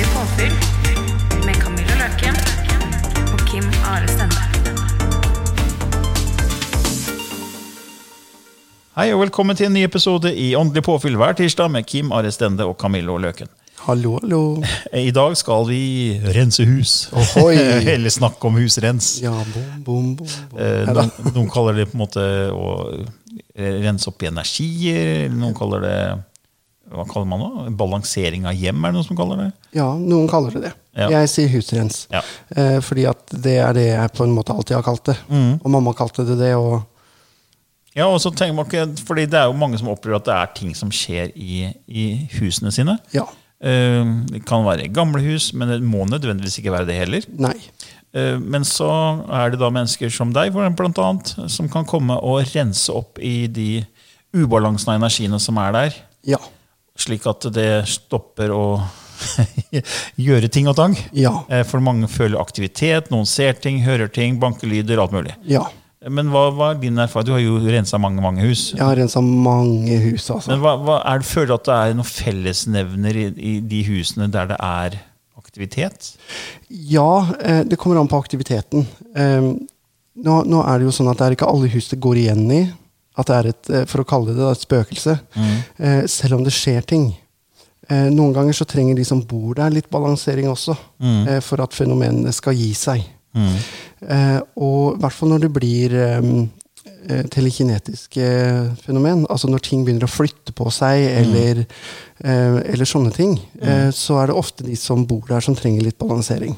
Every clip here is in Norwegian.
Åndelig påfyll med Camilla Løken og Kim Are Stende. Hei og velkommen til en ny episode i Åndelig påfyll hver tirsdag med Kim Are Stende og Camillo Løken. Hallo, hallo. I dag skal vi rense hus. Ohoi. Eller snakke om husrens. Ja, bom, bom, bom. bom. Eh, Noen, noen kaller det på en måte å eh, rense opp i energier. Noen kaller det hva kaller man det? Balansering av hjem, er det noen som kaller det? Ja, noen kaller det det. Ja. Jeg sier husrens. Ja. Eh, fordi at det er det jeg på en måte alltid har kalt det. Mm. Og mamma kalte det det, og Ja, og så tenker man ikke, fordi Det er jo mange som opplever at det er ting som skjer i, i husene sine. ja. Eh, Det kan være gamle hus, men det må nødvendigvis ikke være det heller. Nei. Eh, Men så er det da mennesker som deg, blant annet, som kan komme og rense opp i de ubalansene av energiene som er der. Ja. Slik at det stopper å gjøre ting og tang. Ja. Eh, For mange føler aktivitet, noen ser ting, hører ting, bankelyder, alt mulig. Ja. Men hva er din erfaring? Du har jo rensa mange mange hus. Jeg har rensa mange hus, altså. Men hva, hva er det, føler du at det er noen fellesnevner i, i de husene der det er aktivitet? Ja, eh, det kommer an på aktiviteten. Eh, nå, nå er det jo sånn at det er ikke alle hus det går igjen i. At det er et, eh, for å kalle det et spøkelse. Eh, selv om det skjer ting. Eh, noen ganger så trenger de som bor der, litt balansering også. Eh, for at fenomenene skal gi seg. Eh, og i hvert fall når det blir telekinetiske fenomen, altså når ting begynner å flytte på seg, eller, eh, eller sånne ting, eh, så er det ofte de som bor der, som trenger litt balansering.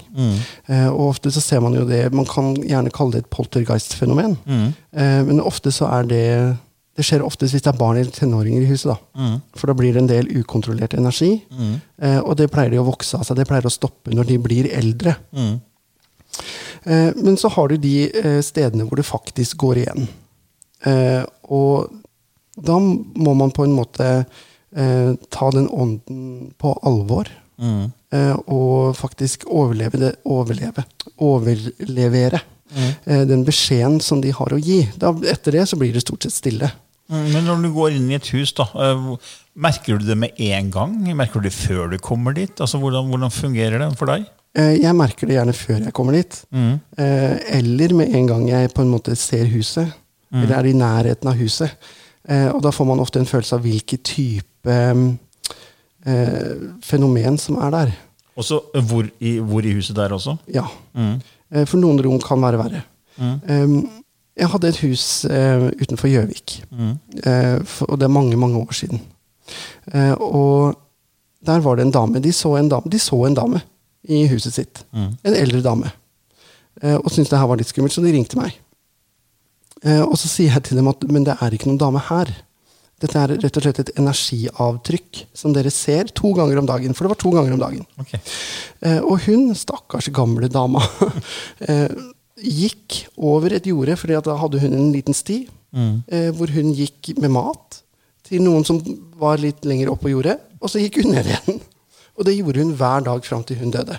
Eh, og ofte så ser man jo det Man kan gjerne kalle det et poltergeist-fenomen. Eh, men ofte så er det det skjer oftest hvis det er barn eller tenåringer i huset. da. For da blir det en del ukontrollert energi. Eh, og det pleier de å vokse av seg. Det pleier å stoppe når de blir eldre. Eh, men så har du de eh, stedene hvor det faktisk går igjen. Eh, og da må man på en måte eh, ta den ånden på alvor. Mm. og faktisk overleve det, overleve, overlevere Mm. den beskjeden som de har å gi. Da, etter det så blir det stort sett stille. Mm, Men når du går inn i et hus, da, eh, merker du det med en gang? Merker du det før du kommer dit? Altså, hvordan, hvordan fungerer det for deg? Eh, jeg merker det gjerne før jeg kommer dit. Mm. eller med en gang jeg på en måte ser huset. Eller er i nærheten av huset. Eh, og da får man ofte en følelse av hvilken type eh, fenomen som er der. Også eh, hvor, i- hvor i huset der også? Ja. Mm. for noen rom kan være verre. Eh, jeg hadde et hus eh, utenfor Gjøvik. Eh, og det er mange, mange år siden. Eh, og der var det en dame. De så en dame, de så en dame i huset sitt. En eldre dame. Eh, og syntes det her var litt skummelt, så de ringte meg. Eh, og så sier jeg til dem at men det er ikke noen dame her. Dette er rett og slett et energiavtrykk som dere ser to ganger om dagen. For det var to ganger om dagen. Ok. Eh, og hun, stakkars gamle dama, gikk over et jorde, for da hadde hun en liten sti, mm. hvor hun gikk med mat til noen som var litt lenger opp på jordet, og så gikk hun ned igjen. Og det gjorde hun hver dag fram til hun døde.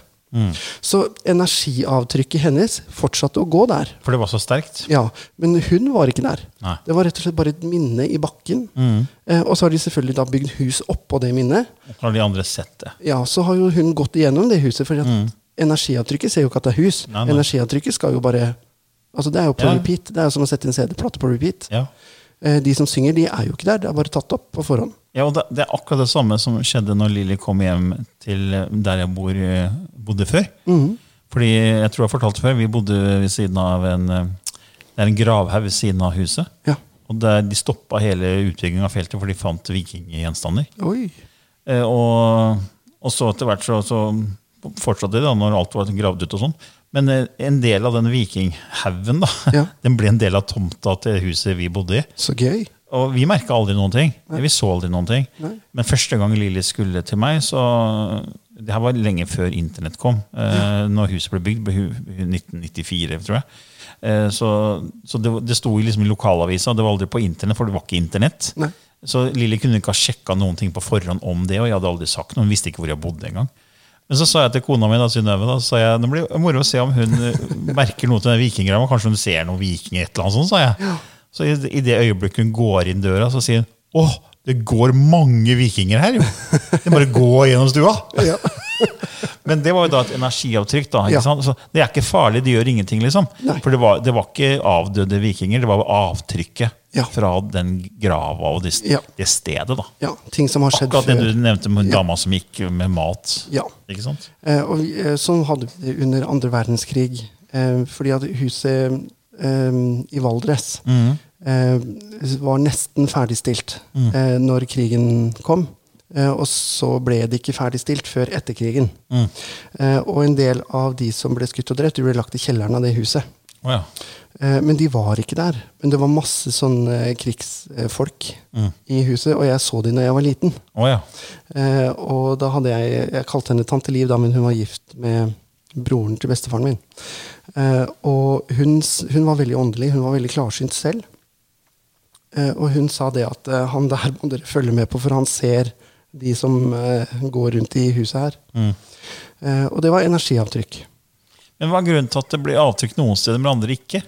Så energiavtrykket hennes fortsatte å gå der. For det var så sterkt? Ja, Men hun var ikke der. Nei. Det var rett og slett bare et minne i bakken. Eh, og så har de selvfølgelig da bygd hus oppå det minnet. Og Har de andre sett det? Ja, så har jo hun gått igjennom det huset, for at energiavtrykket ser jo ikke at det er hus. Nei, nei. Energiavtrykket skal jo bare Altså, det er jo på Ja. repeat. Det er jo som å sette en CD-plate på repeat. Ja. Eh, De som synger, de er jo ikke der. Det er bare tatt opp på forhånd. Ja, og det, det er akkurat det samme som skjedde når Lilly kom hjem til der jeg bor, eh, bodde før. Mm. Fordi jeg tror jeg har før, vi bodde ved siden av en eh, Det er en gravhaug ved siden av huset. Ja. Og der, De stoppa hele utbyggingen av feltet, for de fant vikinggjenstander. Eh, og, og så etter hvert så, så fortsatte de da, når alt var gravd ut. og sånn. Men eh, en del av den vikinghaugen Ja. den ble en del av tomta til huset vi bodde i. Så gøy. Og vi merka aldri noen ting. Vi så aldri noen ting. Men første gang Lilly skulle til meg, så Det her var lenge før internett kom. Eh, når huset ble bygd, ble 1994, tror jeg. Eh, så så det, det sto liksom i lokalavisa, det var aldri på internett, for det var ikke internett. Nei. Så Lilly kunne ikke ha sjekka noen ting på forhånd om det, og jeg hadde aldri sagt noe. Hun visste ikke hvor jeg bodde engang. Men så sa jeg til kona mi, da, Synnøve, da, sa jeg, det blir moro å se om hun eh, merker noe til den vikinggrava. Kanskje hun ser noen vikinger, et eller annet sånt, sa jeg. Så i, i det øyeblikket hun går inn døra, så sier hun åh, det går mange vikinger her, jo. Er bare går gå gjennom stua. Ja. Men det var jo da et energiavtrykk. da, ikke Ja. sant? Så Det er ikke farlig, det gjør ingenting. liksom. Nei. For det var, det var ikke avdøde vikinger, det var avtrykket Ja. fra den grava og det, det stedet. da. ja. Ting som har skjedd Akkurat det du nevnte med dama som gikk med mat. Ja. Ikke sant? Eh, og eh, sånn hadde vi det under andre verdenskrig. Eh, fordi at huset i Valdres mm. eh, var nesten ferdigstilt Mm. eh, når krigen kom. Eh, og så ble det ikke ferdigstilt før etter krigen. Mm. Eh, og en del av de som ble skutt og drept, de ble lagt i kjelleren av det huset. Oh, ja. Eh, men de var ikke der. Men det var masse sånne krigsfolk Mm. i huset, og jeg så de når jeg var liten. Oh, ja. Eh, og da hadde jeg Jeg kalte henne tante Liv, da, men hun var gift med broren til bestefaren min. Eh, og hun, hun var veldig åndelig. Hun var veldig klarsynt selv. Eh, og hun sa det at eh, han der må dere følge med på, for han ser de som går rundt i huset her. Mm. Eh, og det var energiavtrykk. Men hva er grunnen til at det blir avtrykk noen steder, men andre ikke?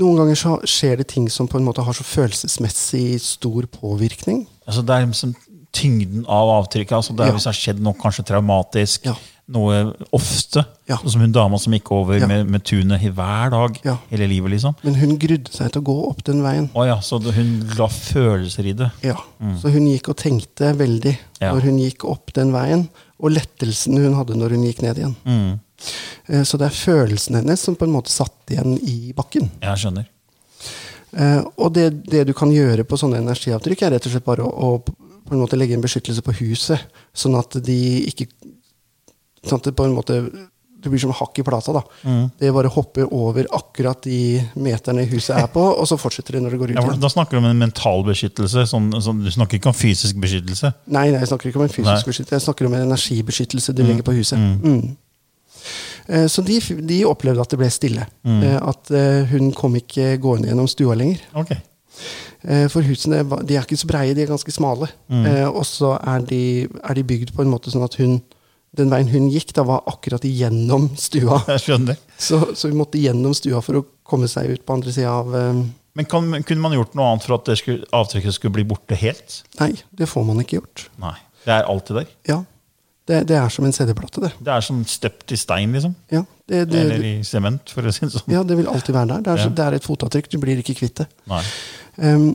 Noen ganger så skjer det ting som på en måte har så følelsesmessig stor påvirkning. Altså Det er liksom tyngden av avtrykket. altså det er Ja. Hvis det har skjedd noe kanskje traumatisk, Ja. Noe ofte. Ja. Sånn som hun dama som gikk over Ja. med, med tunet hver dag Ja. hele livet. liksom. Men hun grudde seg til å gå opp den veien. Oh, ja, Så hun la følelser i det. Ja, Så hun gikk og tenkte veldig når hun gikk opp den veien, og lettelsen hun hadde når hun gikk ned igjen. Mm. Eh, Så det er følelsen hennes som på en måte satt igjen i bakken. Jeg skjønner. Eh, Og det, det du kan gjøre på sånne energiavtrykk, er rett og slett bare å, å på en måte legge en beskyttelse på huset, sånn at de ikke Sånn at det på en måte det blir som hakk i plata. da. Mm. Det bare hopper over akkurat de meterne huset er på, og så fortsetter det når det går ut Ja, for da snakker du om en mental beskyttelse. Sånn, sånn, du snakker ikke om fysisk beskyttelse. Nei, nei, jeg snakker ikke om en Nei. fysisk beskyttelse, jeg snakker om en energibeskyttelse du legger på huset. Mm. Eh, Så de, de opplevde at det ble stille. Eh, At eh, hun kom ikke gående gjennom stua lenger. Ok. Eh, For husene de er ikke så breie, de er ganske smale. Eh, Og så er de, er de bygd på en måte sånn at hun, den veien hun gikk, da var akkurat igjennom stua. Jeg skjønner. Så, så vi måtte gjennom stua for å komme seg ut på andre sida av eh, Men kan, kunne man gjort noe annet for at det skulle, avtrykket skulle bli borte helt? Nei, det får man ikke gjort. Nei. Det er alltid der. Ja. Det, det er som en CD-plate, det. Det er som støpt i stein, liksom. Ja, det, det, Eller i sement, for å si det sånn. ja, det vil alltid være der. Det er, Ja. det er et fotavtrykk. Du blir ikke kvitt det. Nei. Um,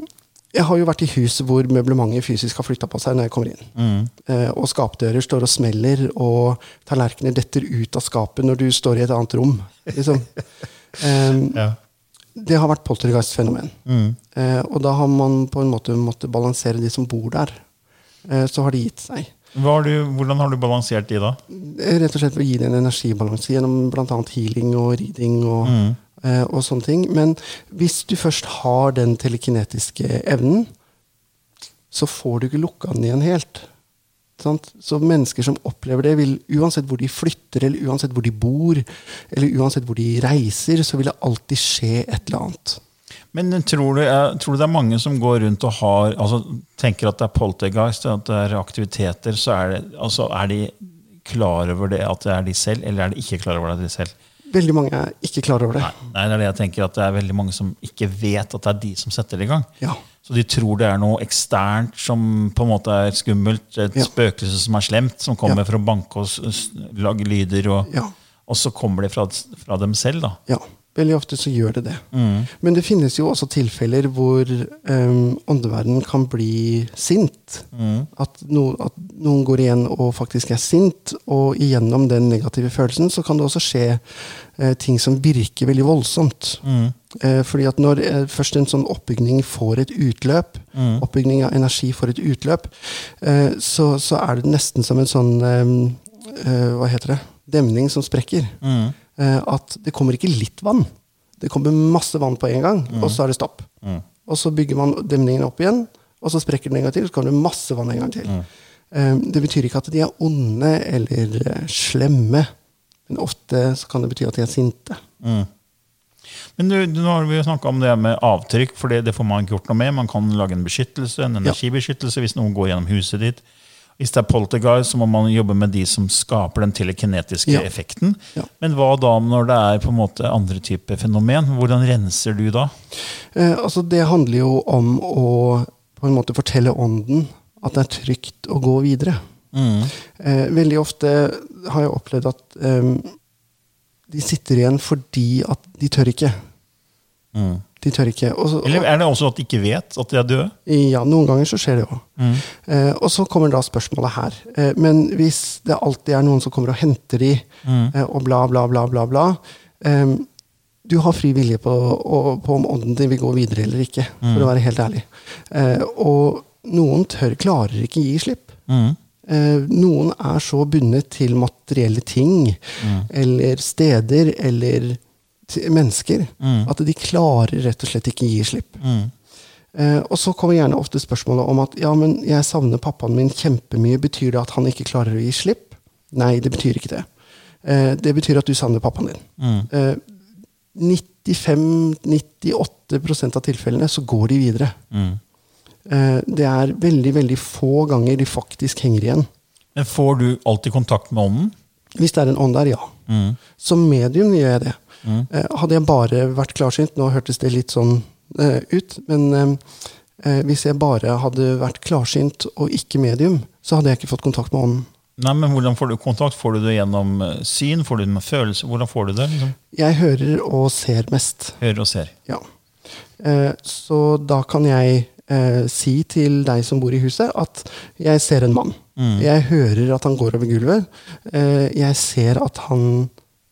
jeg har jo vært i hus hvor møblementet fysisk har flytta på seg når jeg kommer inn. Mm. Eh, og skapdører står og smeller, og tallerkener detter ut av skapet når du står i et annet rom. Liksom. Eh, Ja. det har vært poltergeist-fenomen. Mm. Eh, og da har man på en måte måttet balansere de som bor der. Eh, så har de gitt seg. Har du, hvordan har du balansert de da? Eh, Rett og slett ved å gi det en energibalanse gjennom bl.a. healing og reading og, eh, og sånne ting. Men hvis du først har den telekinetiske evnen, så får du ikke lukka den igjen helt. Så mennesker som opplever det, vil uansett hvor de flytter, eller uansett hvor de bor, eller uansett hvor de reiser, så vil det alltid skje et eller annet. Men tror du, tror du det er mange som går rundt og har, altså, tenker at det er poltergeist, at det er aktiviteter, så er, det, altså, er de klar over det at det er de selv, eller er de ikke klar over at det er de selv? Veldig mange er ikke klar over det. Nei, nei, det er det jeg tenker, at det er veldig mange som ikke vet at det er de som setter det i gang. Ja. Så de tror det er noe eksternt som på en måte er skummelt, et Ja. spøkelse som er slemt, som kommer Ja. for å banke og lage lyder, og, Ja. og så kommer det fra, fra dem selv. da. Ja. Veldig ofte så gjør det det. Mm. Men det finnes jo også tilfeller hvor um, åndeverdenen kan bli sint. Mm. At, no, at noen går igjen og faktisk er sint, og igjennom den negative følelsen så kan det også skje uh, ting som virker veldig voldsomt. Mm. Uh, fordi at når uh, først en sånn oppbygning får et utløp, Mm. oppbygning av energi får et utløp, så, så er det nesten som en sånn eh, Hva heter det? Demning som sprekker. Mm. Eh, at det kommer ikke litt vann. Det kommer masse vann på en gang, og så er det stopp. Mm. Og så bygger man demningen opp igjen, og så sprekker den en gang til, så kommer det masse vann en gang til. Mm. det betyr ikke at de er onde eller eh, slemme, men ofte så kan det bety at de er sinte. Mm. Men du, du, nå har vi jo snakka om det med avtrykk, for det, det får man ikke gjort noe med. Man kan lage en beskyttelse, en energibeskyttelse hvis noen går gjennom huset ditt. Hvis det er poltergeist, så må man jobbe med de som skaper den telekinetiske Ja. effekten. Ja. Men hva da når det er på en måte andre typer fenomen? Hvordan renser du da? Eh, altså det handler jo om å på en måte fortelle ånden at det er trygt å gå videre. Mm. Eh, veldig ofte har jeg opplevd at eh, de sitter igjen fordi at de tør ikke. Mm. De tør ikke. Også, Eller er det også at de ikke vet at de er døde? ja, noen ganger så skjer det òg. Mm. Eh, og så kommer da spørsmålet her. Eh, men hvis det alltid er noen som kommer og henter de, Mm. eh, og bla, bla, bla, bla, bla eh, Du har fri vilje på, og, på om ånden din vil gå videre eller ikke, Mm. for å være helt ærlig. Eh, og noen tør, klarer ikke gi slipp. Mm. Eh, noen er så bundet til materielle ting, Mm. eller steder, eller mennesker, Mm. at de klarer rett og slett ikke gi slipp. Mm. Eh, og så kommer gjerne ofte spørsmålet om at ja, men jeg savner pappaen min kjempemye. Betyr det at han ikke klarer å gi slipp? Nei, det betyr ikke det. Eh, det betyr at du savner pappaen din. Mm. Eh, 95-98% av tilfellene så går de videre. Mm. Eh, det er veldig, veldig få ganger de faktisk henger igjen. Men får du alltid kontakt med ånden? Hvis det er en ånd der, ja. Mm. Som medium gjør jeg det. Mm. Hadde jeg bare vært klarsynt Nå hørtes det litt sånn eh, ut, men eh, hvis jeg bare hadde vært klarsynt og ikke medium, så hadde jeg ikke fått kontakt med ånden. Nei, men Hvordan får du kontakt? Får du det gjennom syn? Får du det med følelse? Hvordan får du det? Liksom? Jeg hører og ser mest. Hører og ser. Ja. Så da kan jeg si til deg som bor i huset, at jeg ser en mann. Mm. Jeg hører at han går over gulvet. Jeg ser at han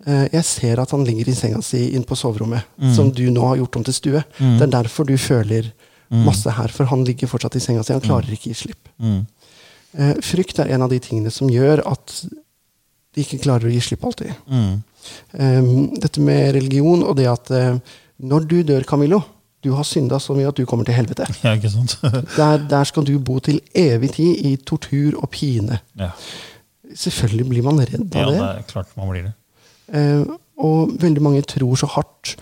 jeg ser at han ligger i senga si inne på soverommet, Mm. som du nå har gjort om til stue. Mm. Det er derfor du føler Mm. masse her, for han ligger fortsatt i senga si. Han klarer ikke å gi slipp. Mm. Eh, frykt er en av de tingene som gjør at de ikke klarer å gi slipp alltid. Mm. Um, dette med religion og det at eh, når du dør, Camillo, du har synda så mye at du kommer til helvete. Ja, ikke sant? Der, der skal du bo til evig tid i tortur og pine. ja. Selvfølgelig blir man redd ja, av det det. er klart man blir det. Eh, og veldig mange tror så hardt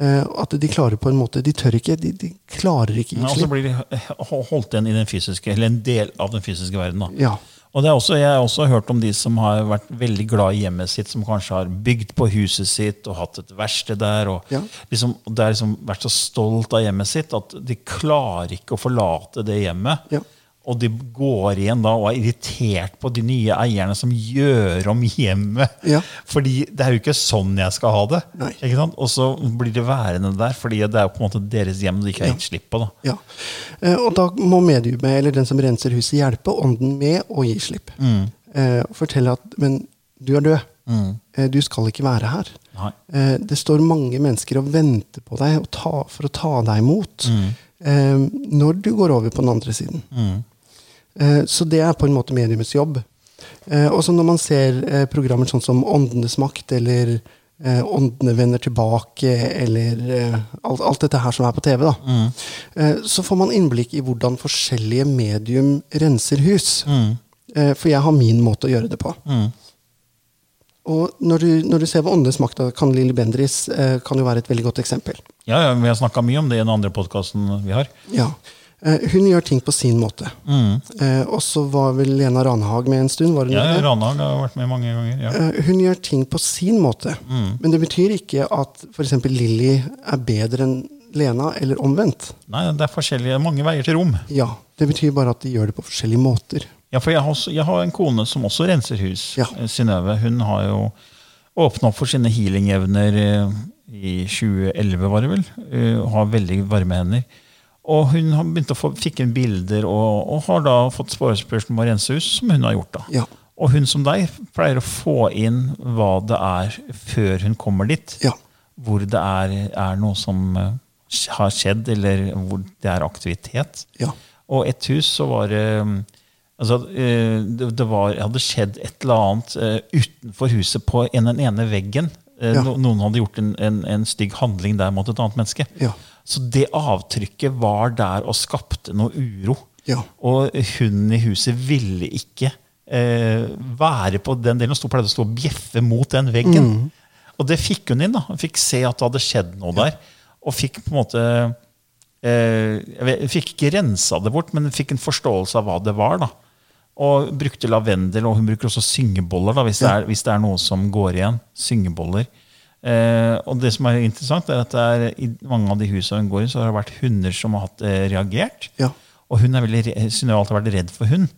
eh, at de klarer på en måte De tør ikke. De, de klarer ikke Men gi også blir de holdt igjen i den fysiske, eller en del av den fysiske verden. da. Ja. Og det er også, Jeg har også hørt om de som har vært veldig glad i hjemmet sitt, som kanskje har bygd på huset sitt og hatt et verksted der. og Ja. liksom, det er liksom vært så stolt av hjemmet sitt at de klarer ikke å forlate det hjemmet. Ja. Og de går igjen da og er irritert på de nye eierne som gjør om hjemmet. Ja. Fordi det er jo ikke sånn jeg skal ha det. Og så blir det værende der, fordi det er jo på en måte deres hjem de ikke har gitt slipp på. da. ja. Eh, og da må mediumet, eller den som renser huset, hjelpe ånden med å gi slipp. og fortelle at Men du er død. Mm. du skal ikke være her. Nei. Eh, det står mange mennesker og venter på deg ta, for å ta deg imot eh, når du går over på den andre siden. Eh, så det er på en måte mediumets jobb. Eh, og så når man ser eh, programmer sånn som Åndenes makt eller eh, Åndene vender tilbake eller eh, alt, alt dette her som er på TV, da, Mm. så får man innblikk i hvordan forskjellige medium renser hus. Mm. for jeg har min måte å gjøre det på. Og når du, når du ser på Åndenes makt, kan Lilly Bendriss eh, kan jo være et veldig godt eksempel. Ja, ja, Vi har snakka mye om det i den andre podkasten vi har. Ja. Eh, hun gjør ting på sin måte. Eh, og så var vel Lena Ranhag med en stund. Ja? Ranhag har vært med mange ganger. ja. Eh, hun gjør ting på sin måte. Men det betyr ikke at f.eks. Lilly er bedre enn Lena, eller omvendt. Nei, Det er forskjellige, mange veier til rom. Ja, Det betyr bare at de gjør det på forskjellige måter. Ja, for jeg har, også, jeg har en kone som også renser hus. Ja. Synnøve. Hun har jo åpna opp for sine healing-evner i 2011, var det vel. Hun har veldig varme hender. Og hun har begynt å få, fikk inn bilder og, og har da fått spørsmål om å rense hus, som hun har gjort. da. Ja. Og hun som deg pleier å få inn hva det er før hun kommer dit. Ja. Hvor det er, er noe som eh, har skjedd, eller hvor det er aktivitet. Ja. Og et hus så var det um, altså, eh, det, var, hadde skjedd et eller annet eh, utenfor huset på en, den ene veggen. Ja. no, noen hadde gjort en, en, en stygg handling der mot et annet menneske. Ja. Så det avtrykket var der og skapte noe uro. Ja. Og hunden i huset ville ikke eh, være på den delen. sto- pleide å stå og bjeffe mot den veggen. Og det fikk hun inn. da. Hun fikk se at det hadde skjedd noe der. Og fikk på en måte eh, jeg vet- Fikk ikke rensa det bort, men fikk en forståelse av hva det var. da. Og brukte lavendel, og hun bruker også syngeboller da, hvis, det, er, hvis det er noe som går igjen. Syngeboller. Eh, og det som er interessant, er at det er, i mange av de husene hun går i, så har det vært hunder som har hatt, eh, reagert. Ja. Og hun er veldig, Synnøve har alltid vært redd for hund,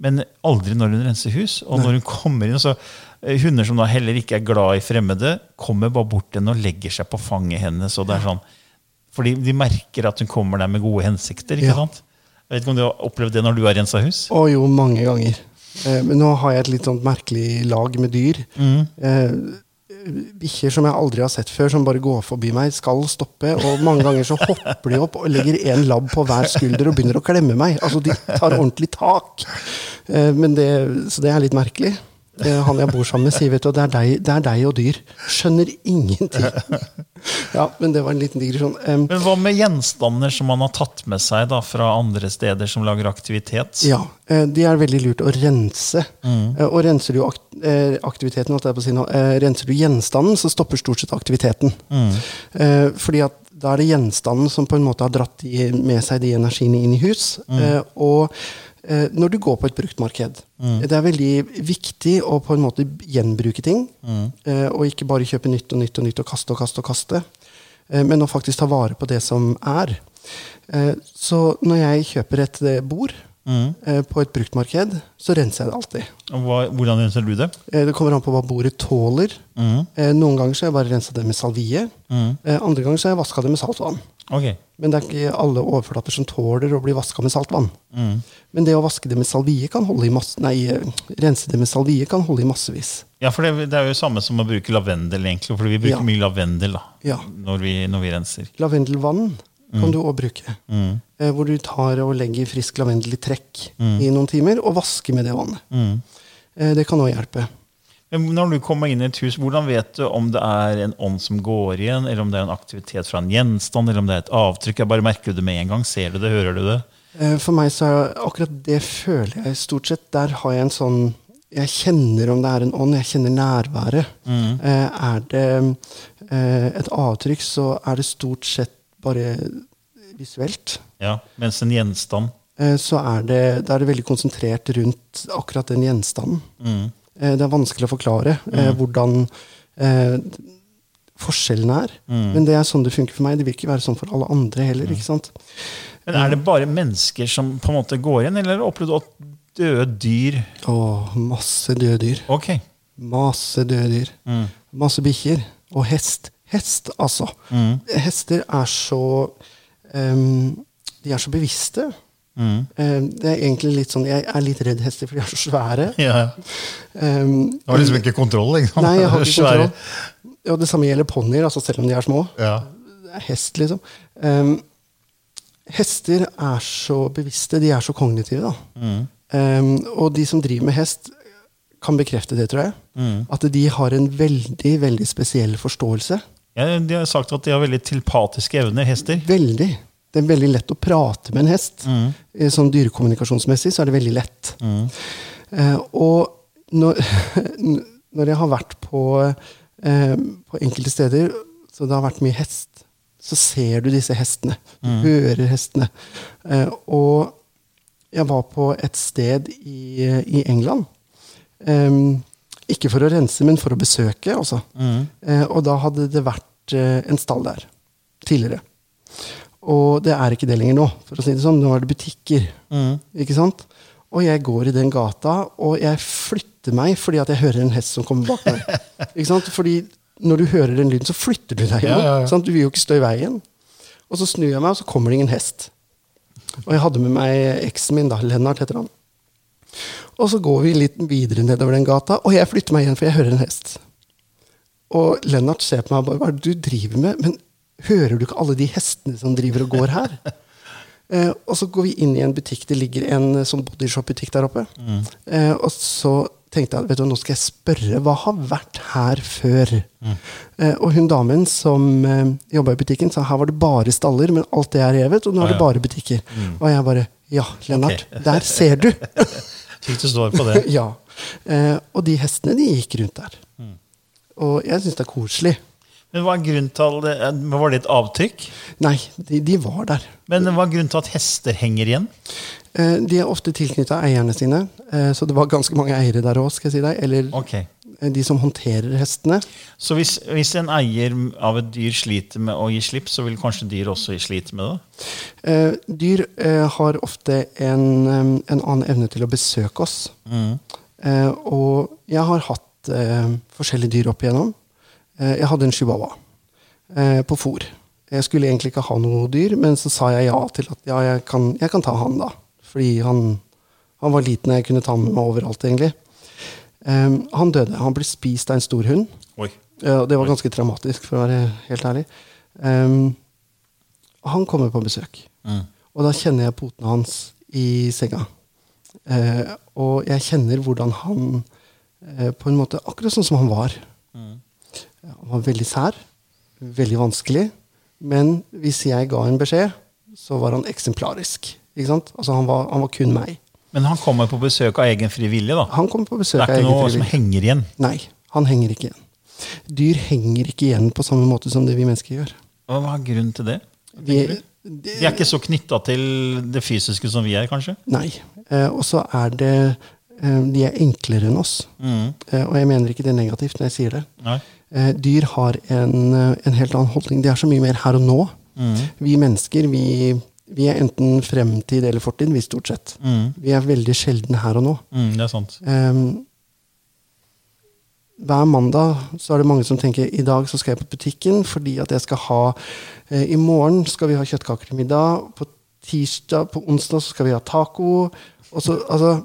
men aldri når hun renser hus. Og når hun kommer inn, så eh, Hunder som da heller ikke er glad i fremmede, kommer bare bort til henne og legger seg på fanget hennes. og det er sånn, Fordi de merker at hun kommer der med gode hensikter. ikke Ja. sant? Jeg vet ikke om du har opplevd det når du har rensa hus? Å jo, mange ganger. Eh, men nå har jeg et litt sånt merkelig lag med dyr. Eh, Bikkjer som jeg aldri har sett før, som bare går forbi meg, skal stoppe. Og mange ganger så hopper de opp og legger en labb på hver skulder og begynner å klemme meg. Altså, De tar ordentlig tak. Eh, men det, så det er litt merkelig. Eh, Han jeg bor sammen med, sier vet du, det er deg, det er deg og dyr. Skjønner ingenting. Ja, men det var en liten digresjon. Um, Men hva med gjenstander som man har tatt med seg da, fra andre steder som lager aktivitet? Ja, eh, de er veldig lurt å rense. Mm. Og renser du akt eh, aktiviteten, holdt jeg på å si nå, eh, renser du gjenstanden, så stopper stort sett aktiviteten. Mm. Fordi at da er det gjenstanden som på en måte har dratt med seg de energiene inn i hus. Mm. Og eh, når du går på et bruktmarked Det er veldig viktig å på en måte gjenbruke ting. Mm. Og ikke bare kjøpe nytt og nytt og nytt og kaste og kaste og kaste. eh, Men å faktisk ta vare på det som er. Eh, Så når jeg kjøper et eh, bord mm. på et bruktmarked, så renser jeg det alltid. Hva, hvordan renser du det? Eh, Det kommer an på hva bordet tåler. Mm. Eh, Noen ganger så har jeg bare rensa det med salvie. Eh, Andre ganger så har jeg vaska det med saltvann. Ok. Men det er ikke alle overflater som tåler å bli vaska med saltvann. Mm. Men det å vaske det med salvie kan holde i masse, nei, rense det med salvie kan holde i massevis. Ja, for det, det er jo samme som å bruke lavendel, egentlig. For vi bruker Ja. mye lavendel da, Ja. når, vi, når vi renser. Lavendelvann kan du òg bruke. Mm. Eh, Hvor du tar og legger frisk lavendel i trekk i noen timer, og vasker med det vannet. Mm. Eh, Det kan òg hjelpe. Men når du kommer inn i et hus, hvordan vet du om det er en ånd som går igjen, eller om det er en aktivitet fra en gjenstand, eller om det er et avtrykk? Jeg bare merker det med en gang. Ser du det? Hører du det? Eh, For meg så er akkurat det føler jeg stort sett. Der har jeg en sånn Jeg kjenner om det er en ånd, jeg kjenner nærværet. Mm. Er det eh, et avtrykk, så er det stort sett bare visuelt. Ja, Mens en gjenstand Eh, Så er det, er det veldig konsentrert rundt akkurat den gjenstanden. mm. Eh, Det er vanskelig å forklare mm. hvordan eh, forskjellen er. Men det er sånn det funker for meg. Det vil ikke være sånn for alle andre heller. ikke sant? Men Er det bare mennesker som på en måte går igjen, eller har du døde dyr Åh, masse døde dyr. Ok. Masse døde dyr. Masse bikkjer. Og hest. Hest, altså. Hester er så um, De er så bevisste. Mm. Ehm, det er egentlig litt sånn Jeg er litt redd hester, for de er så svære. Ja. Um, Du har liksom ikke kontroll? Liksom. nei, jeg har ikke Svære. kontroll. Og det samme gjelder ponnier, altså selv om de er små. Ja. Det er hest, liksom. Um, hester er så bevisste. De er så kognitive. Mm. Um, og de som driver med hest, kan bekrefte det, tror jeg. Mm. At de har en veldig, veldig spesiell forståelse. Ja, de har sagt at de har veldig tilpatiske evner, hester. Veldig. Det er veldig lett å prate med en hest. Mm. Sånn dyrekommunikasjonsmessig så er det veldig lett. Eh, og når, når jeg har vært på, eh, på enkelte steder så det har vært mye hest, så ser du disse hestene. Du hører hestene. Eh, og jeg var på et sted i, i England. Ikke for å rense, men for å besøke. Altså. Eh, og da hadde det vært eh, en stall der tidligere. Og det er ikke det lenger nå. for å si det sånn. Nå er det butikker. Ikke sant? Og jeg går i den gata, og jeg flytter meg fordi at jeg hører en hest som kommer bak meg. ikke sant? Fordi når du hører den lyden, så flytter du deg. Ja, ja, ja. Sant? Du vil jo ikke stå i veien. Og så snur jeg meg, og så kommer det ingen hest. Og jeg hadde med meg eksen min, da. Lennart heter han. Og så går vi litt videre nedover den gata, og jeg flytter meg igjen, for jeg hører en hest. Og Lennart ser på meg og bare Hva er det du driver med? Men hører du ikke alle de hestene som driver og går her? Eh, og så går vi inn i en butikk. Det ligger en eh, sånn bodyshop-butikk der oppe. Eh, og så tenkte jeg vet du, nå skal jeg spørre hva har vært her før. Eh, og hun damen som eh, jobba i butikken, sa her var det bare staller, men alt det er revet, og nå er det bare butikker. Og jeg bare ja, Lennart, der ser du! Fikk du svar på det? ja. Eh, og de hestene, de gikk rundt der. Og jeg syns det er koselig. Men hva er grunnen til det? Var det et avtrykk? Nei, de, de var der. Men hva er grunnen til at hester henger igjen? Eh, de er ofte tilknytta eierne sine, eh, så det var ganske mange eiere der òg, si deg. Eller Ok. eh, de som håndterer hestene. Så hvis, hvis en eier av et dyr sliter med å gi slipp, så vil kanskje dyr også slite med det? Eh, dyr eh, har ofte en, en annen evne til å besøke oss. Mm. og jeg har hatt eh, forskjellige dyr opp igjennom. Eh, jeg hadde en chihuahua eh, på fôr. Jeg skulle egentlig ikke ha noe dyr, men så sa jeg ja til at ja, jeg kan, jeg kan ta han, da. Fordi han, han var liten, og jeg kunne ta han med meg overalt, egentlig. Um, han døde. Han ble spist av en stor hund. Oi. Ja, det var ganske traumatisk, for å være helt ærlig. Um, han kommer på besøk, og da kjenner jeg potene hans i senga. Uh, og jeg kjenner hvordan han uh, på en måte Akkurat sånn som han var. Han var veldig sær, veldig vanskelig, men hvis jeg ga en beskjed, så var han eksemplarisk. Ikke sant? Altså, han var, han var kun meg. Men han kommer på besøk av egen fri vilje, da? Han kommer på Det besøk er av ikke egen noe som henger igjen? Nei, han henger ikke igjen. Dyr henger ikke igjen på samme måte som det vi mennesker gjør. Hva hva er grunnen til det? Vi, De er ikke så knytta til det fysiske som vi er, kanskje? nei. Eh, og så er det eh, De er enklere enn oss. Eh, og jeg mener ikke det negativt når jeg sier det. Nei. Eh, dyr har en, eh, en helt annen holdning. De er så mye mer her og nå. Vi mennesker vi, vi er enten fremtid eller fortid, vi stort sett. Vi er veldig sjelden her og nå. Mm, det er sant. Eh, hver mandag så er det mange som tenker i dag så skal jeg på butikken fordi at jeg skal ha eh, I morgen skal vi ha kjøttkaker til middag. På tirsdag, på onsdag så skal vi ha taco. Og så, altså,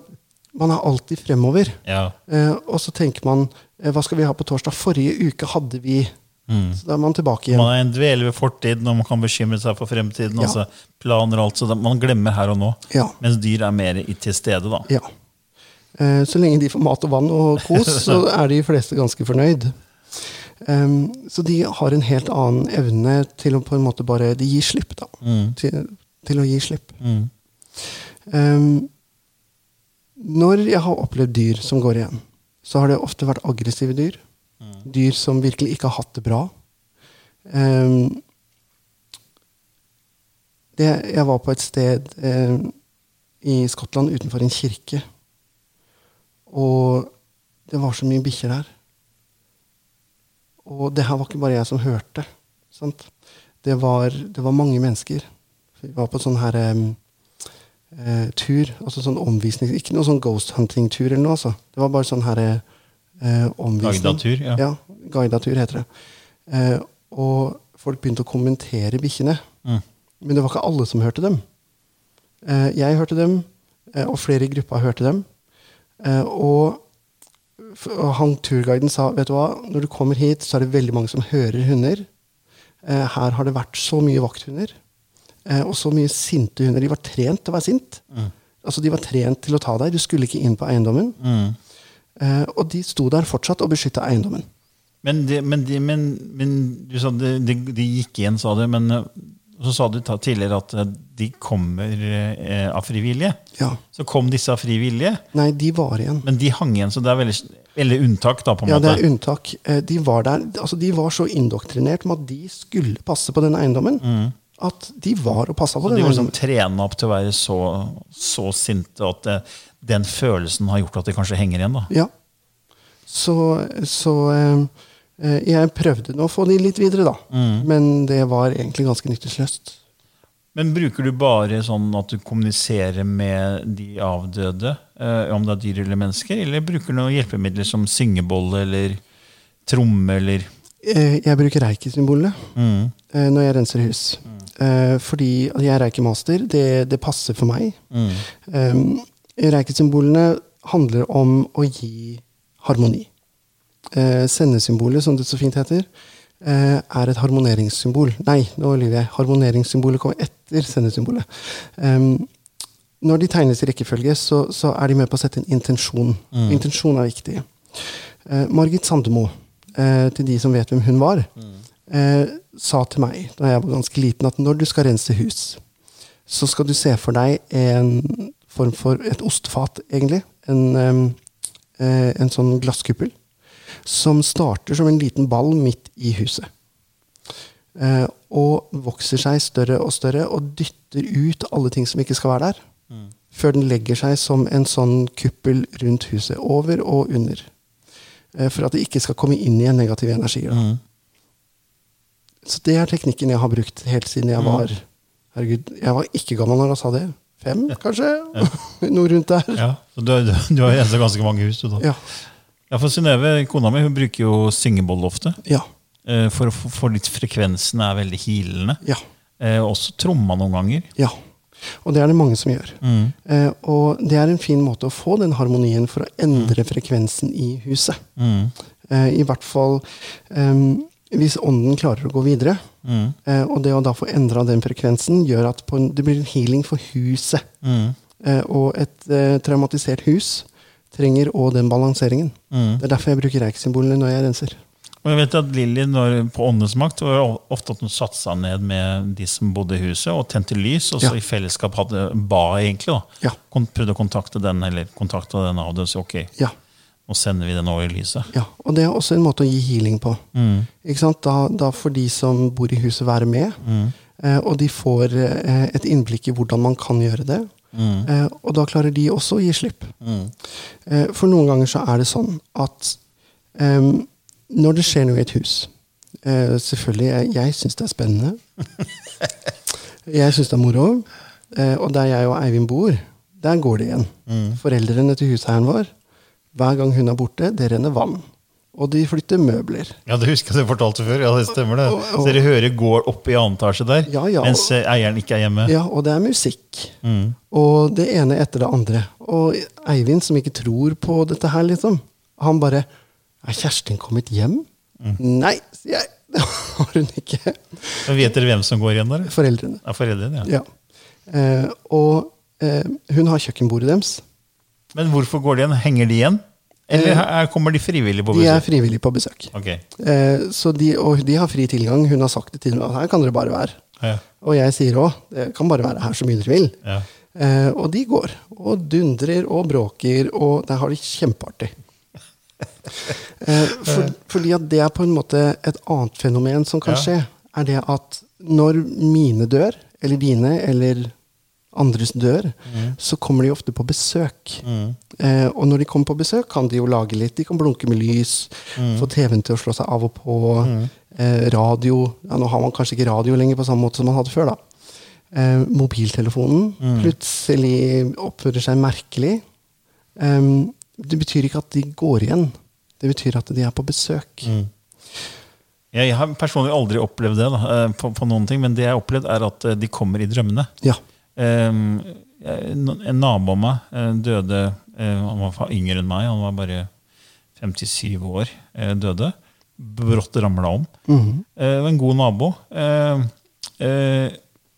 man er alltid fremover. Ja. Eh, og så tenker man hva skal vi ha på torsdag? Forrige uke hadde vi Så da er man tilbake igjen. Man er en dveler ved fortiden, og man kan bekymre seg for fremtiden. Ja. Altså planer og alt, så Man glemmer her og nå. Ja. Mens dyr er mer til stede. da. Ja. Eh, Så lenge de får mat og vann og kos, så er de fleste ganske fornøyd. Så de har en helt annen evne til å på en måte bare De gir slipp, da. Til, til å gi slipp. Em, når jeg har opplevd dyr som går igjen, så har det ofte vært aggressive dyr. Dyr som virkelig ikke har hatt det bra. Um, det, jeg var på et sted um, i Skottland utenfor en kirke. Og det var så mye bikkjer der. Og det her var ikke bare jeg som hørte. Sant? Det, var, det var mange mennesker. Vi var på sånn her em, eh, tur, altså sånn omvisning Ikke noe sånn ghost hunting-tur eller noe, altså. Det var bare sånn her eh, omvisning. Guidatur, ja. Ja, guidatur heter det. Eh, og folk begynte å kommentere bikkjene. Mm. Men det var ikke alle som hørte dem. Eh, jeg hørte dem, eh, og flere i gruppa hørte dem. Eh, og, han turguiden sa vet du hva, når du kommer hit, så er det veldig mange som hører hunder. Eh, her har det vært så mye vakthunder, og så mye sinte hunder. De var trent til å være sint. Altså, de var trent til å ta deg. Du skulle ikke inn på eiendommen. Eh, og de sto der fortsatt og beskytta eiendommen. Men, de, men, de, men, men du sa de, de, de gikk igjen, sa du. Men eh, så sa du tidligere at eh, de kommer eh, av frivillige. Ja. Så kom disse av frivillige, Nei, de var igjen. men de hang igjen. Så det er veldig, veldig unntak, da, på en Ja, det er unntak. Eh, De var der, altså de var så indoktrinert med at de skulle passe på den eiendommen, at de var og passa på Mm. Så de var liksom trena opp til å være så, så sinte at det, den følelsen har gjort at de kanskje henger igjen. da. Ja. Så, så eh, eh, jeg prøvde nå å få de litt videre, da. Mm. Men det var egentlig ganske nytteløst. Men bruker du bare sånn at du kommuniserer med de avdøde, eh, om det er dyr eller mennesker, eller bruker du noen hjelpemidler som syngebolle eller tromme eller Eh, jeg bruker reiki-symbolene Mm. eh, når jeg renser hus. Eh, fordi jeg er reiki-master. Det, det passer for meg. Mm. Um, Reiki-symbolene handler om å gi harmoni. Uh, sendesymbolet, som det så fint heter, uh, er et harmoneringssymbol. Nei, nå lyver jeg. Harmoneringssymbolet kommer etter sendesymbolet. Um, når de tegnes i rekkefølge, så, så er de med på å sette en intensjon. Intensjon er viktig. Uh, Margit Sandemo, til de som vet hvem hun var, eh, sa til meg da jeg var ganske liten, at når du skal rense hus, så skal du se for deg en form for et ostefat, egentlig. En, eh, en sånn glasskuppel. Som starter som en liten ball midt i huset. Eh, og vokser seg større og større og dytter ut alle ting som ikke skal være der. Før den legger seg som en sånn kuppel rundt huset. Over og under. Eh, for at det ikke skal komme inn igjen negative energier. Da. Mm. Så det er teknikken jeg har brukt helt siden jeg var Herregud, jeg var ikke gammel når jeg sa det. Fem, kanskje? Noe rundt der. Ja, så du, du, har rensa ganske mange hus, du da. Ja. Ja, for Synnøve, kona mi, hun bruker jo syngeboll ofte. Ja. eh, For, få- for litt frekvensen er veldig hilende. Ja. Eh, også tromma noen ganger. ja. Og det er det mange som gjør. Eh, og det er en fin måte å få den harmonien for å endre frekvensen i huset. Mm. Eh, I hvert fall em, hvis ånden klarer å gå videre. Mm. Eh, og det å da få endra den frekvensen gjør at på en, det blir en healing for huset. Mm. Eh, og et eh, traumatisert hus trenger òg den balanseringen. Mm. Det er derfor jeg bruker reiksymbolene når jeg renser. Og jeg vet at Lilly på Åndenes makt var ofte at hun satte seg ned med de som bodde i huset, og tente lys, og så Ja. i fellesskap hadde ba egentlig. da. Ja. Prøvde å kontakte den, eller kontakte den av si ok, Ja. Nå sender vi den over i lyset. Ja, og det er også en måte å gi healing på. Ikke sant? Da, da får de som bor i huset, være med. Eh, og de får eh, et innblikk i hvordan man kan gjøre det. Eh, og da klarer de også å gi slipp. Eh, for noen ganger så er det sånn at em, når det skjer noe i et hus eh, Selvfølgelig, jeg, jeg syns det er spennende. Jeg syns det er moro. Eh, og der jeg og Eivind bor, der går det igjen. Foreldrene til huseieren vår, hver gang hun er borte, det renner vann. Og de flytter møbler. Ja, det husker jeg du fortalte før. Ja, det stemmer det. Og- og- Så dere hører går opp i annen etasje der, Ja, ja, mens eieren ikke er hjemme. Ja, og det er musikk. Og det ene etter det andre. Og Eivind, som ikke tror på dette her, liksom, han bare Er Kjerstin kommet hjem? Nei, sier jeg. Det har hun ikke. Men Vet dere hvem som går igjen der? Foreldrene. Er foreldrene, ja. Ja. Eh, og eh, hun har kjøkkenbordet deres. Men hvorfor går de igjen? Henger de igjen? Eller Eh, her kommer de frivillig på besøk? De er frivillig på besøk. Okay. Eh, så de, og de har fri tilgang. Hun har sagt det til meg at her kan dere bare være. ja, Og jeg sier òg det kan bare være her så mye dere vil. ja. Eh, og de går og dundrer og bråker, og der har de kjempeartig. Eh, for, fordi at det er på en måte et annet fenomen som kan Ja. skje, er det at når mine dør, eller dine, eller andres dør, så kommer de ofte på besøk. Eh, og når de kommer på besøk, kan de jo lage litt. De kan blunke med lys, få TV-en til å slå seg av og på. Eh, radio ja, Nå har man kanskje ikke radio lenger på samme måte som man hadde før. da. Eh, mobiltelefonen plutselig oppfører seg merkelig. Em, det betyr ikke at de går igjen. Det betyr at de er på besøk. Jeg har personlig aldri opplevd det, da, eh, på, på noen ting, men det jeg har opplevd, er at eh, de kommer i drømmene. Ja. Um, en nabo av meg eh, døde eh, Han var yngre enn meg, han var bare 57 år. eh, døde. Brått ramla om. Mhm. Eh, var en god nabo. Eh, eh,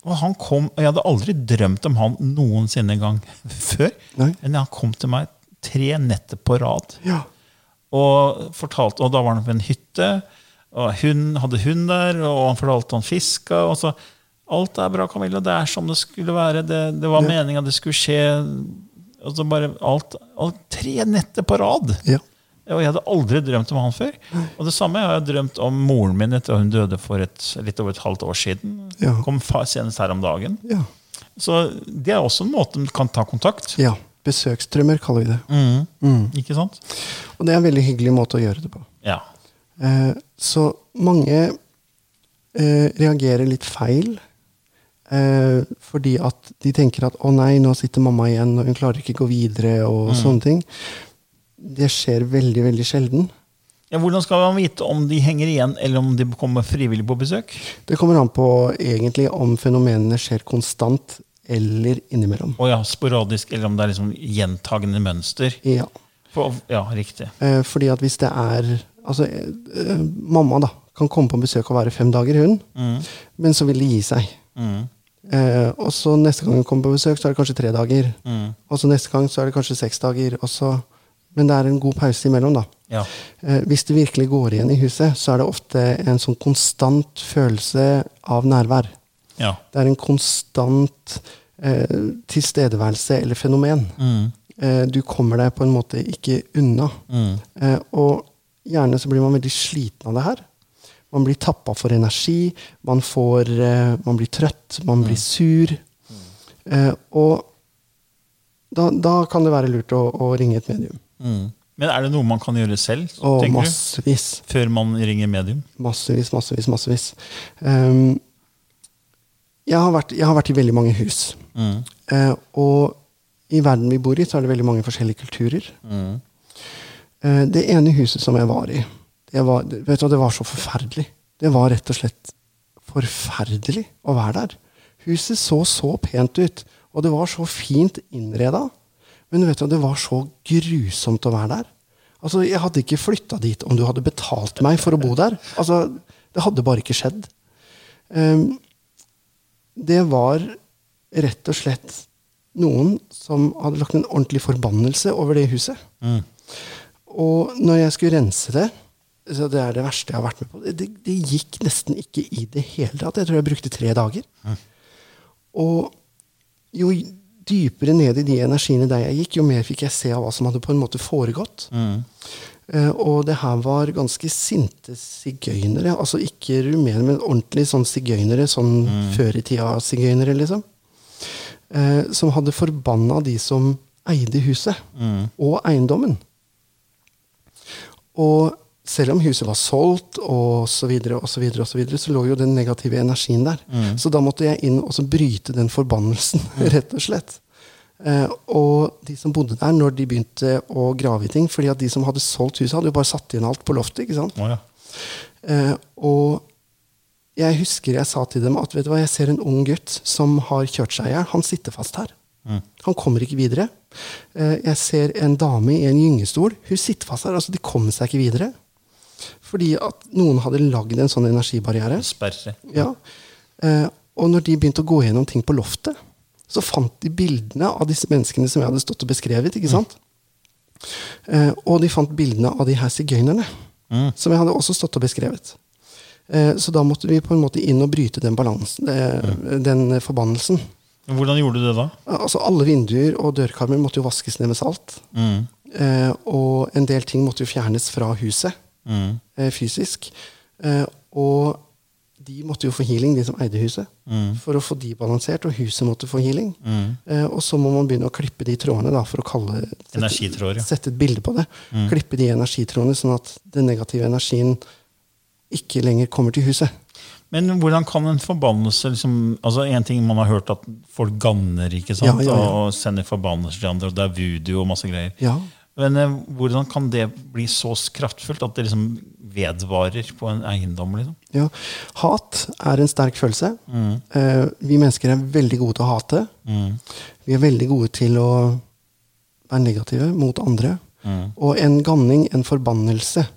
og han kom, og Jeg hadde aldri drømt om han noensinne en gang før. Nei. Men han kom til meg tre netter på rad. Ja. Og, fortalte, og da var han på en hytte. Og hun hadde hund der, og han fortalte han fiska. Og så, alt er bra, Camilla. Det er som det skulle være. Det, det var Ja. meninga det skulle skje. Og så bare alt, alt Tre netter på rad! Ja. Og jeg hadde aldri drømt om han før. Og det samme har jeg drømt om moren min etter hun døde for et, litt over et halvt år siden. Ja. Kom senest her om dagen. Ja. Så det er også en måte du kan ta kontakt. ja. Besøksdrømmer kaller vi det. Mm. Ikke sant? Og det er en veldig hyggelig måte å gjøre det på. Ja. Eh, så mange eh, reagerer litt feil. Eh, fordi at de tenker at 'å nei, nå sitter mamma igjen, og hun klarer ikke gå videre', og sånne ting. Det skjer veldig, veldig sjelden. Ja, hvordan skal man vite om de henger igjen, eller om de kommer frivillig på besøk? Det kommer an på egentlig om fenomenene skjer konstant eller innimellom. Å ja, Sporadisk, eller om det er liksom gjentagende mønster. Ja. For, ja, riktig. Eh, fordi at hvis det er Altså, eh, mamma da, kan komme på besøk og være fem dager, hun. Men så vil det gi seg. Eh, og så neste gang hun kommer på besøk, så er det kanskje tre dager. Og så neste gang så er det kanskje seks dager. Og så, men det er en god pause imellom, da. Ja. Eh, hvis det virkelig går igjen i huset, så er det ofte en sånn konstant følelse av nærvær. ja. Det er en konstant eh, tilstedeværelse eller fenomen. Eh, du kommer deg på en måte ikke unna. Eh, og gjerne så blir man veldig sliten av det her. Man blir tappa for energi, man, får, eh, man blir trøtt, man blir sur. Uh, og da, da kan det være lurt å, å ringe et medium. Mm. Men er det noe man kan gjøre selv, Og tenker du? massevis. Før man ringer medium? Massevis, massevis, massevis. Um, jeg, har vært, jeg har vært i veldig mange hus. Eh, og i verden vi bor i, så er det veldig mange forskjellige kulturer. Uh, det ene huset som jeg var i, det var, vet du, det var så forferdelig. Det var rett og slett forferdelig å være der. Huset så så pent ut, og det var så fint innreda. Men vet du, det var så grusomt å være der. Altså, Jeg hadde ikke flytta dit om du hadde betalt meg for å bo der. Altså, Det hadde bare ikke skjedd. Um, det var rett og slett noen som hadde lagt en ordentlig forbannelse over det huset. Og når jeg skulle rense det så Det er det verste jeg har vært med på. Det, det gikk nesten ikke i det hele tatt. Jeg tror jeg brukte tre dager. Og jo dypere ned i de energiene der jeg gikk, jo mer fikk jeg se av hva som hadde på en måte foregått. Eh, og det her var ganske sinte sigøynere. Altså ikke rumenere, men ordentlig sånn sigøynere. Sånn før i tida sigøynere, liksom. Uh, som hadde forbanna de som eide huset. Og eiendommen. Og selv om huset var solgt, og så videre, og så videre, og så videre, så lå jo den negative energien der. Så da måtte jeg inn og så bryte den forbannelsen, rett og slett. Eh, og de som bodde der, når de begynte å grave i ting fordi at de som hadde solgt huset, hadde jo bare satt igjen alt på loftet. ikke sant? Oh, ja. Eh, og jeg husker jeg sa til dem at vet du hva, jeg ser en ung gutt som har kjørt seg i hjel. Han sitter fast her. Han kommer ikke videre. Eh, jeg ser en dame i en gyngestol. Hun sitter fast her. altså De kommer seg ikke videre. Fordi at noen hadde lagd en sånn energibarriere. Sperre. Ja. Eh, og når de begynte å gå gjennom ting på loftet, så fant de bildene av disse menneskene som jeg hadde stått og beskrevet. ikke sant? Eh, og de fant bildene av de her sigøynerne, som jeg hadde også stått og beskrevet. Eh, så da måtte vi på en måte inn og bryte den balansen, eh, den forbannelsen. Hvordan gjorde du det da? Altså Alle vinduer og dørkarmer måtte jo vaskes ned med salt. Eh, og en del ting måtte jo fjernes fra huset eh, fysisk. Eh, og de måtte jo få healing, de som eide huset, for å få de balansert. Og huset måtte få healing. Eh, og så må man begynne å klippe de trådene da, for å kalle sette, ja. sette et bilde på det. Klippe de energitrådene, sånn at den negative energien ikke lenger kommer til huset. Men hvordan kan en forbannelse liksom, altså En ting man har hørt at folk ganner ikke sant? Ja, ja, ja. og sender forbannelser til andre, og det er voodoo og masse greier. Men eh, hvordan kan det bli så kraftfullt at det liksom vedvarer på en eiendom? Liksom? Ja. Hat er en sterk følelse. Mm. vi mennesker er veldig gode til å hate. Vi er veldig gode til å være negative mot andre. Og en ganning, en forbannelse,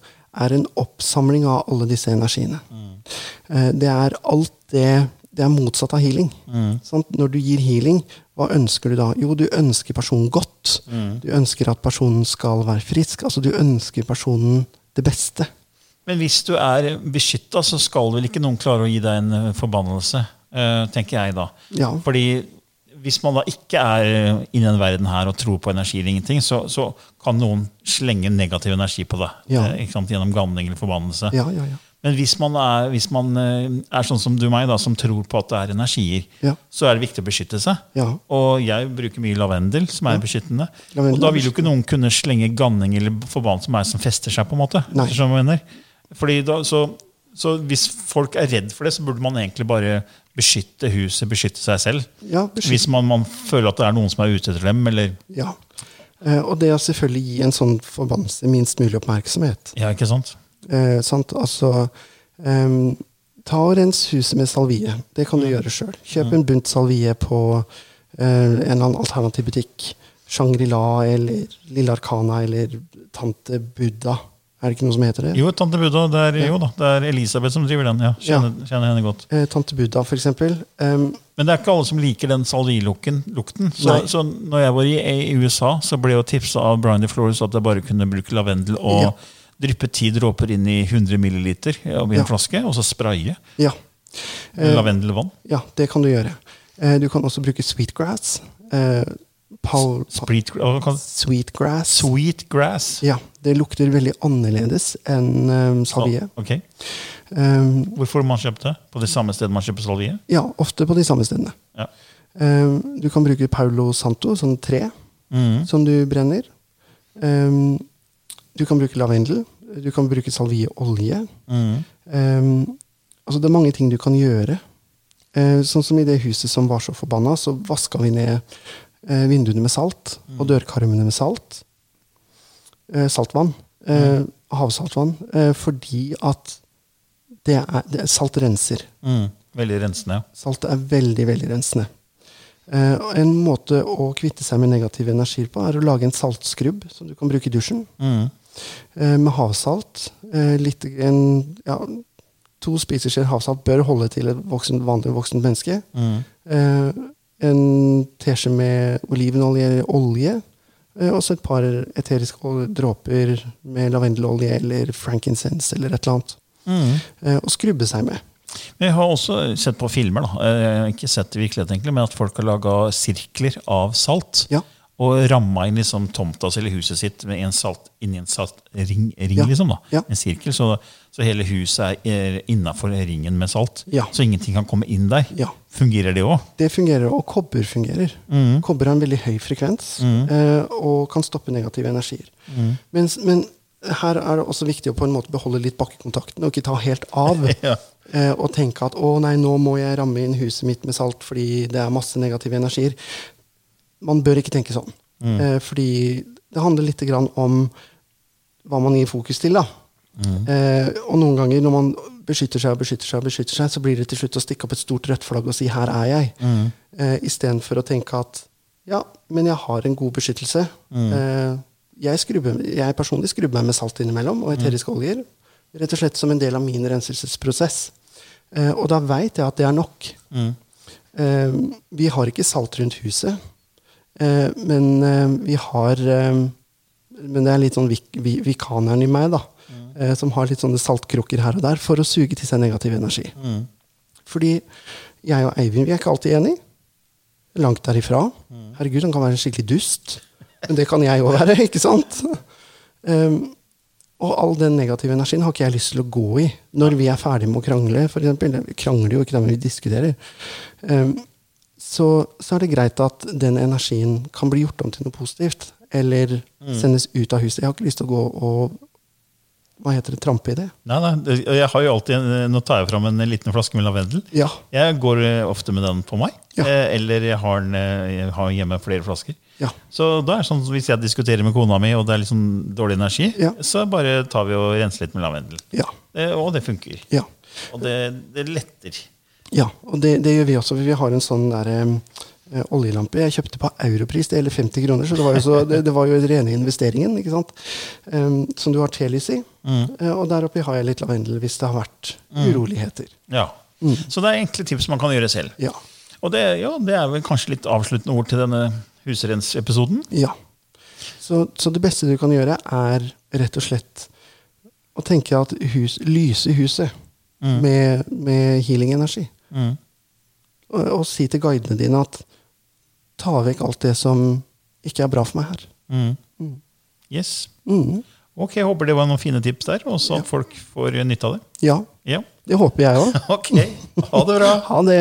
er en oppsamling av alle disse energiene. Eh, det er alt det Det er motsatt av healing. Sant? Når du gir healing, hva ønsker du da? Jo, du ønsker personen godt. Du ønsker at personen skal være frisk. Altså, du ønsker personen det beste. Men hvis du er beskytta, så skal vel ikke noen klare å gi deg en eh, forbannelse, eh, tenker jeg da. Ja. Fordi hvis man da ikke er eh, i den verden her og tror på energi eller ingenting, så, så kan noen slenge negativ energi på deg Ja. gjennom ganning eller forbannelse. Ja, ja, ja. Men hvis man, er, hvis man eh, er sånn som du og meg, da, som tror på at det er energier, Ja. så er det viktig å beskytte seg. Ja. Og jeg bruker mye lavendel, som er beskyttende. Lavendel og da vil jo ikke noen kunne slenge ganning eller forbannelse som er som fester seg. på en måte. Da, så, så hvis folk er redd for det, så burde man egentlig bare beskytte huset, beskytte seg selv. Ja, beskytte- Hvis man, man føler at det er noen som er ute etter dem. eller... Ja. Eh, og det å selvfølgelig gi en sånn forbannelse minst mulig oppmerksomhet. Ja, ikke sant? Eh, sant? Altså eh, Ta og rens huset med salvie. Det kan du Mm. gjøre sjøl. Kjøp en bunt salvie på eh, en eller annen alternativ butikk. Shangri-La eller Lille Arkana eller Tante Buddha. Er det ikke noe som heter det? Jo, tante Buddha. Det er, jo da, det er Elisabeth som driver den. ja. Kjenner, kjenner henne godt. Eh, Tante Buddha, for eksempel. Ehm, Men det er ikke alle som liker den salvilukten. Så, så når jeg var i, i USA, så ble jeg tipsa av Brian DeFlores at jeg bare kunne bruke lavendel og Ja. Dryppe ti dråper inn i 100 milliliter i en Ja. flaske, og så spraye ja. Eh, lavendelvann. ja, det kan du gjøre. Eh, du kan også bruke sweetgrass. Eh, Paul, Sweet, sweetgrass. sweet. Ja, det lukter veldig annerledes enn um, salvie. Ok. Um, Hvorfor man kjøpt det? På det samme stedet man kjøper salvie? ja, ofte på de samme stedene. Ja. Um, du kan bruke Paulo Santo, sånn tre, mm. som du brenner. Um, du kan bruke lavendel. Du kan bruke salvieolje. Mm. Um, altså det er mange ting du kan gjøre. Uh, sånn som i det huset som var så forbanna, så vaska vi ned uh, vinduene med salt, og dørkarmene med salt. Uh, saltvann. Mm. Havsaltvann. Fordi at det er, det er Salt renser. Mhm. Veldig rensende. Salt er veldig, veldig rensende. Uh, en måte å kvitte seg med negative energier på, er å lage en saltskrubb som du kan bruke i dusjen. Mhm. Eh, med havsalt. Eh, litt, en, ja, to spiseskjeer havsalt bør holde til et voksen, vanlig voksent menneske. Mhm. Eh, en teskje med olivenolje eller olje. Og så et par eteriske dråper med lavendelolje eller frankincense eller et eller annet. Eh, og skrubbe seg med. Jeg har også sett på filmer, da. Jeg har ikke sett det i virkeligheten, egentlig, men at folk har laga sirkler av salt. Ja. Og ramma inn liksom tomta si eller huset sitt med en salt, inni en salt Ring, Ja. liksom da. Ja. En sirkel, så, så hele huset er innafor ringen med salt. Ja. Så ingenting kan komme inn der. Ja. Fungerer det òg? Det fungerer, og kobber fungerer. Mm. Kobber har en veldig høy frekvens eh, og kan stoppe negative energier. Mm. Mens, men her er det også viktig å på en måte beholde litt bakkekontakten og ikke ta helt av. Ja. eh, og tenke at å nei, nå må jeg ramme inn huset mitt med salt fordi det er masse negative energier. Man bør ikke tenke sånn. Eh, fordi det handler litt grann om hva man gir fokus til. da. Eh, og noen ganger når man beskytter seg og beskytter seg, beskytter seg, så blir det til slutt å stikke opp et stort rødt flagg og si 'her er jeg', mm. eh, istedenfor å tenke at ja, men jeg har en god beskyttelse. Eh, jeg, skrubber, jeg personlig skrubber meg med salt innimellom og eteriske oljer. Rett og slett som en del av min renselsesprosess. Eh, og da veit jeg at det er nok. Eh, vi har ikke salt rundt huset, men eh, vi har eh, Men det er litt sånn vik vi vikaneren i meg, da. eh, som har litt sånne saltkrukker her og der for å suge til seg negativ energi. Fordi jeg og Eivind vi er ikke alltid enige. Langt derifra. Herregud, han kan være en skikkelig dust. Men det kan jeg òg være, ikke sant? Um, og all den negative energien har ikke jeg lyst til å gå i når vi er ferdige med å krangle. For eksempel. Vi krangler jo ikke, da, men vi diskuterer. Um, så, så er det greit at den energien kan bli gjort om til noe positivt. Eller sendes ut av huset. Jeg har ikke lyst til å gå og hva heter det, trampe i det. Nei, nei, jeg har jo alltid, Nå tar jeg fram en liten flaske med lavendel. Ja. Jeg går eh, ofte med den på meg. Ja. Eh, Eller jeg har, den, eh, jeg har hjemme flere flasker. Ja. Så da er det sånn, Hvis jeg diskuterer med kona mi, og det er sånn dårlig energi, så bare tar vi og renser litt med lavendel. Ja. Eh, Og det funker. ja. Og det, det letter. Ja, og det, det gjør vi også. Vi har en sånn der, eh, oljelampe jeg kjøpte på europris Det gjelder 50 kroner. Så det var jo, så, det, det var jo rene investeringen. ikke sant? Um, som du har telys i. Eh, og der oppe har jeg litt lavendel hvis det har vært uroligheter. Ja. Så det er enkle tips man kan gjøre selv. Ja. Og det, ja, det er vel kanskje litt avsluttende ord til denne husrensepisoden. ja. Så, så det beste du kan gjøre, er rett og slett å tenke at hus, lyse huset med, med healing-energi. Mm. Og, og si til guidene dine at ta vekk alt det som ikke er bra for meg her. Mm. Yes. Mm. Ok, jeg håper det var noen fine tips der, og så at folk får nytte av det. Ja, Ja. det håper jeg òg. Ok, ha det bra. Ha det.